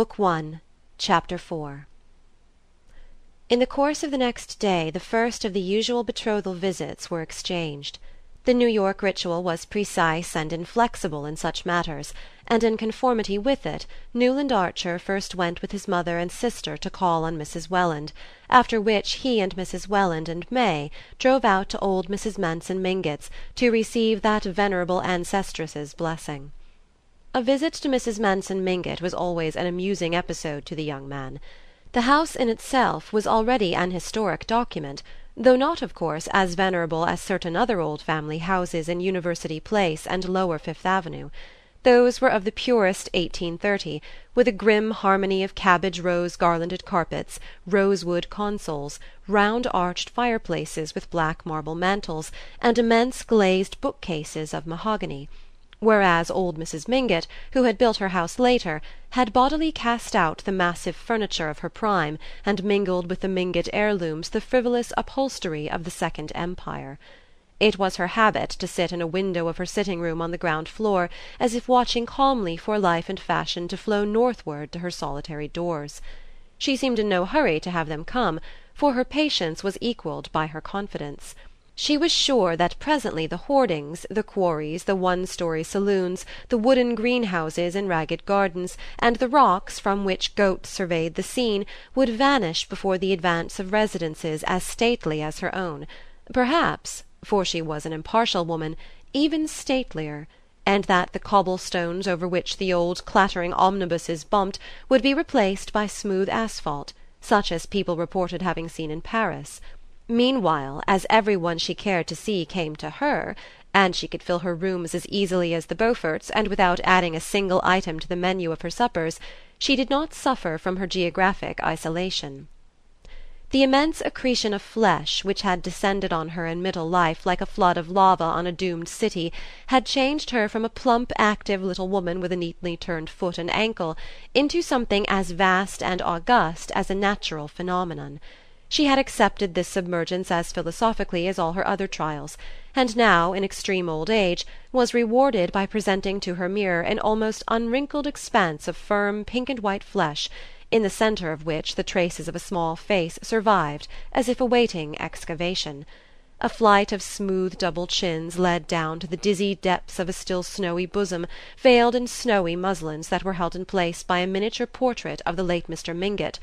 Book One, Chapter 4 In the course of the next day the first of the usual betrothal visits were exchanged. The New York ritual was precise and inflexible in such matters, and in conformity with it Newland Archer first went with his mother and sister to call on Mrs. Welland, after which he and Mrs. Welland and May drove out to old Mrs. Manson Mingott's to receive that venerable ancestress's blessing. A visit to Mrs. Manson Mingott was always an amusing episode to the young man. The house in itself was already an historic document though not of course as venerable as certain other old family houses in University Place and lower Fifth Avenue. Those were of the purest 1830, with a grim harmony of cabbage rose garlanded carpets, rosewood consoles, round arched fireplaces with black marble mantels, and immense glazed bookcases of mahogany whereas old Mrs. Mingott, who had built her house later, had bodily cast out the massive furniture of her prime and mingled with the Mingott heirlooms the frivolous upholstery of the Second Empire. It was her habit to sit in a window of her sitting room on the ground floor as if watching calmly for life and fashion to flow northward to her solitary doors. She seemed in no hurry to have them come, for her patience was equalled by her confidence. She was sure that presently the hoardings, the quarries, the one story saloons, the wooden greenhouses in ragged gardens, and the rocks from which goats surveyed the scene, would vanish before the advance of residences as stately as her own perhaps for she was an impartial woman even statelier and that the cobble stones over which the old clattering omnibuses bumped would be replaced by smooth asphalt, such as people reported having seen in Paris. Meanwhile, as every one she cared to see came to her and she could fill her rooms as easily as the Beauforts and without adding a single item to the menu of her suppers she did not suffer from her geographic isolation. The immense accretion of flesh which had descended on her in middle life like a flood of lava on a doomed city had changed her from a plump active little woman with a neatly turned foot and ankle into something as vast and august as a natural phenomenon. She had accepted this submergence as philosophically as all her other trials, and now, in extreme old age, was rewarded by presenting to her mirror an almost unwrinkled expanse of firm pink and white flesh, in the centre of which the traces of a small face survived as if awaiting excavation. A flight of smooth double chins led down to the dizzy depths of a still snowy bosom veiled in snowy muslins that were held in place by a miniature portrait of the late Mr. Mingott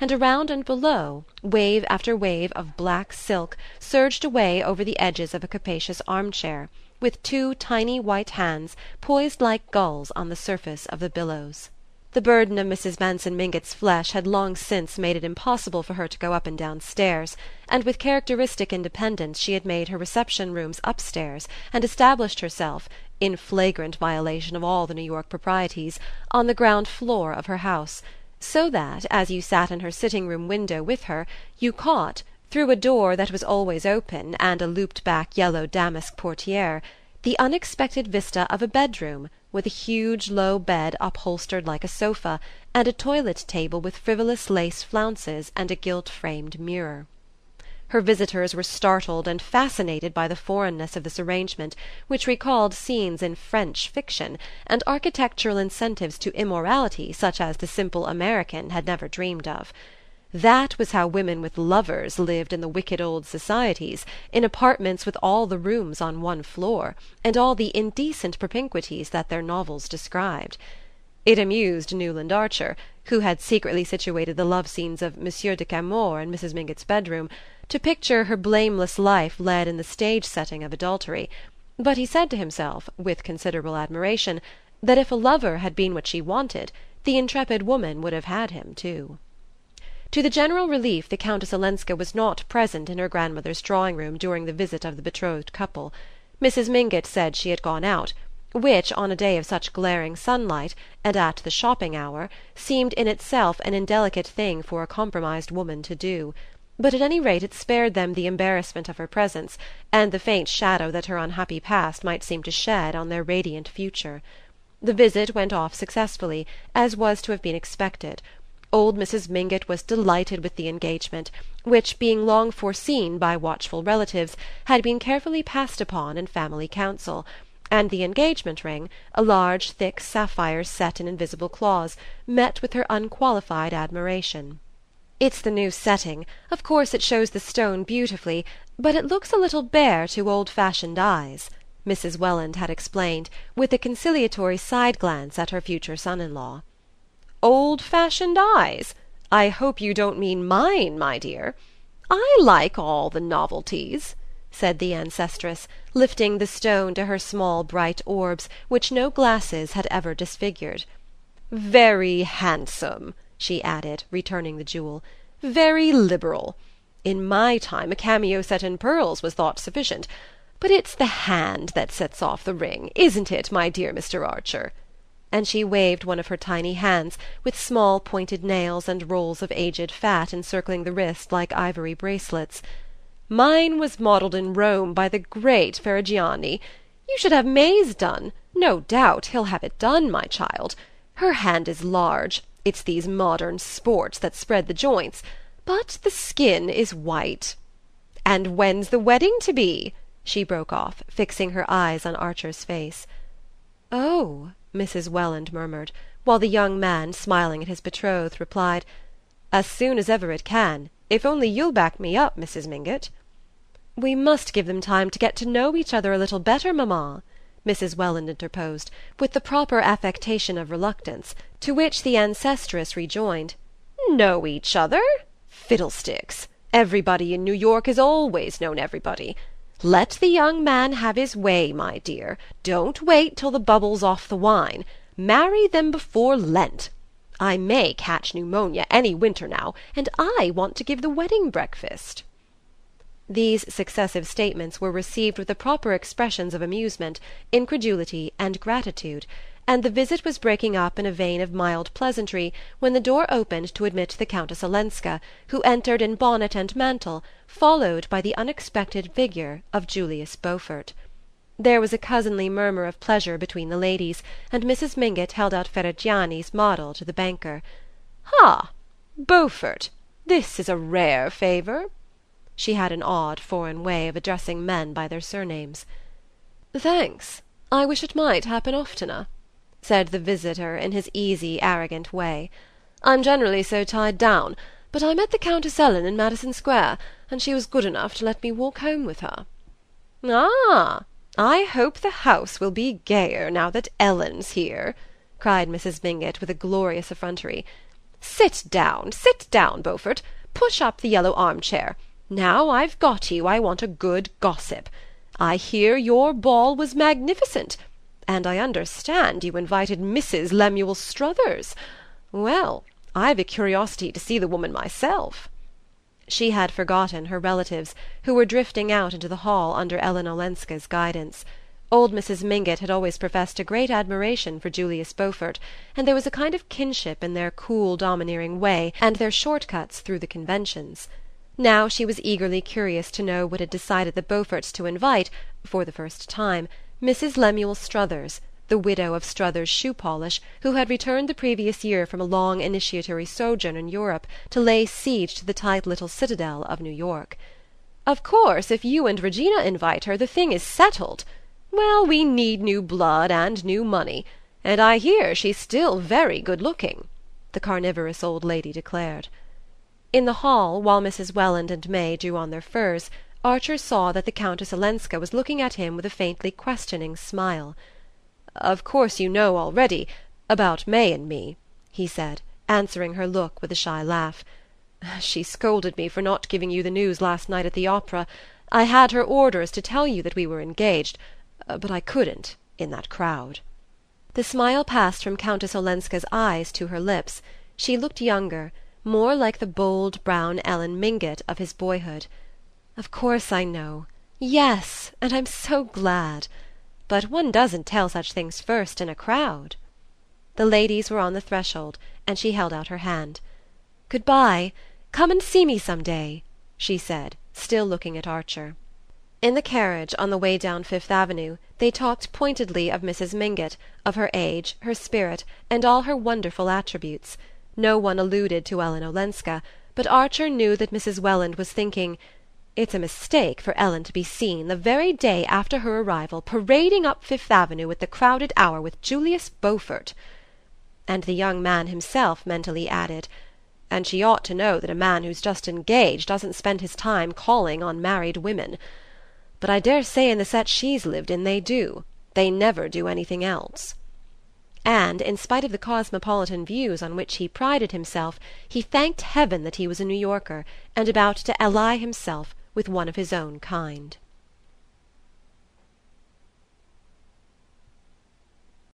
and around and below wave after wave of black silk surged away over the edges of a capacious arm-chair, with two tiny white hands poised like gulls on the surface of the billows. The burden of Mrs. Manson Mingott's flesh had long since made it impossible for her to go up and down stairs, and with characteristic independence she had made her reception rooms upstairs and established herself, in flagrant violation of all the New York proprieties, on the ground floor of her house so that, as you sat in her sitting room window with her, you caught, through a door that was always open and a looped back yellow damask portiere, the unexpected vista of a bedroom with a huge low bed upholstered like a sofa and a toilet table with frivolous lace flounces and a gilt framed mirror. Her visitors were startled and fascinated by the foreignness of this arrangement, which recalled scenes in French fiction, and architectural incentives to immorality such as the simple American had never dreamed of. That was how women with lovers lived in the wicked old societies, in apartments with all the rooms on one floor, and all the indecent propinquities that their novels described. It amused Newland Archer, who had secretly situated the love scenes of Monsieur de Camors in Mrs. Mingott's bedroom to picture her blameless life led in the stage setting of adultery; but he said to himself, with considerable admiration, that if a lover had been what she wanted the intrepid woman would have had him too. To the general relief the Countess Olenska was not present in her grandmother's drawing room during the visit of the betrothed couple. Mrs. Mingott said she had gone out, which, on a day of such glaring sunlight, and at the shopping hour, seemed in itself an indelicate thing for a compromised woman to do but at any rate it spared them the embarrassment of her presence and the faint shadow that her unhappy past might seem to shed on their radiant future. The visit went off successfully, as was to have been expected. Old Mrs. Mingott was delighted with the engagement, which, being long foreseen by watchful relatives, had been carefully passed upon in family council, and the engagement ring, a large thick sapphire set in invisible claws, met with her unqualified admiration. "It's the new setting. Of course it shows the stone beautifully, but it looks a little bare to old fashioned eyes," Mrs. Welland had explained, with a conciliatory side glance at her future son in law. "Old fashioned eyes? I hope you don't mean mine, my dear. I like all the novelties," said the ancestress, lifting the stone to her small bright orbs, which no glasses had ever disfigured. "Very handsome she added, returning the jewel. "Very liberal. In my time a cameo set in pearls was thought sufficient. But it's the hand that sets off the ring, isn't it, my dear Mr. Archer?" And she waved one of her tiny hands, with small pointed nails and rolls of aged fat encircling the wrist like ivory bracelets. "Mine was modelled in Rome by the great Ferrigiani. You should have May's done. No doubt he'll have it done, my child. Her hand is large. It's these modern sports that spread the joints. But the skin is white. And when's the wedding to be?" she broke off, fixing her eyes on Archer's face. "Oh," Mrs. Welland murmured, while the young man, smiling at his betrothed, replied: "As soon as ever it can, if only you'll back me up, Mrs. Mingott." "We must give them time to get to know each other a little better, mamma. Mrs. Welland interposed, with the proper affectation of reluctance; to which the ancestress rejoined: "Know each other? Fiddlesticks! Everybody in New York has always known everybody. Let the young man have his way, my dear; don't wait till the bubble's off the wine. Marry them before Lent. I may catch pneumonia any winter now, and I want to give the wedding breakfast." These successive statements were received with the proper expressions of amusement, incredulity and gratitude, and the visit was breaking up in a vein of mild pleasantry when the door opened to admit the Countess Olenska, who entered in bonnet and mantle, followed by the unexpected figure of Julius Beaufort. There was a cousinly murmur of pleasure between the ladies, and Mrs. Mingott held out Ferrigiani's model to the banker. "Ha! Beaufort! This is a rare favour she had an odd foreign way of addressing men by their surnames. "Thanks. I wish it might happen oftener," said the visitor in his easy arrogant way. "I'm generally so tied down; but I met the Countess Ellen in Madison Square, and she was good enough to let me walk home with her." "Ah! I hope the house will be gayer now that Ellen's here," cried Mrs. Mingott with a glorious effrontery. "Sit down, sit down, Beaufort. Push up the yellow arm chair. Now I've got you I want a good gossip. I hear your ball was magnificent, and I understand you invited Mrs. Lemuel Struthers. Well, I've a curiosity to see the woman myself." She had forgotten her relatives, who were drifting out into the hall under Ellen Olenska's guidance. Old Mrs. Mingott had always professed a great admiration for Julius Beaufort, and there was a kind of kinship in their cool domineering way and their short cuts through the conventions. Now she was eagerly curious to know what had decided the Beauforts to invite, for the first time, Mrs. Lemuel Struthers, the widow of Struthers Shoe Polish, who had returned the previous year from a long initiatory sojourn in Europe to lay siege to the tight little citadel of New York. "Of course if you and Regina invite her the thing is settled. Well, we need new blood and new money; and I hear she's still very good looking," the carnivorous old lady declared. In the hall, while Mrs. Welland and May drew on their furs, Archer saw that the Countess Olenska was looking at him with a faintly questioning smile. "Of course you know already about May and me," he said, answering her look with a shy laugh. "She scolded me for not giving you the news last night at the opera. I had her orders to tell you that we were engaged, but I couldn't, in that crowd." The smile passed from Countess Olenska's eyes to her lips. She looked younger more like the bold brown Ellen Mingott of his boyhood. "Of course I know. Yes, and I'm so glad. But one doesn't tell such things first in a crowd." The ladies were on the threshold, and she held out her hand. "Good bye. Come and see me some day," she said, still looking at Archer. In the carriage, on the way down Fifth Avenue, they talked pointedly of Mrs. Mingott, of her age, her spirit, and all her wonderful attributes. No one alluded to Ellen Olenska, but Archer knew that Mrs. Welland was thinking It's a mistake for Ellen to be seen, the very day after her arrival, parading up Fifth Avenue at the crowded hour with Julius Beaufort." And the young man himself mentally added: "And she ought to know that a man who's just engaged doesn't spend his time calling on married women. But I dare say in the set she's lived in they do. They never do anything else." And, in spite of the cosmopolitan views on which he prided himself, he thanked heaven that he was a New Yorker, and about to ally himself with one of his own kind.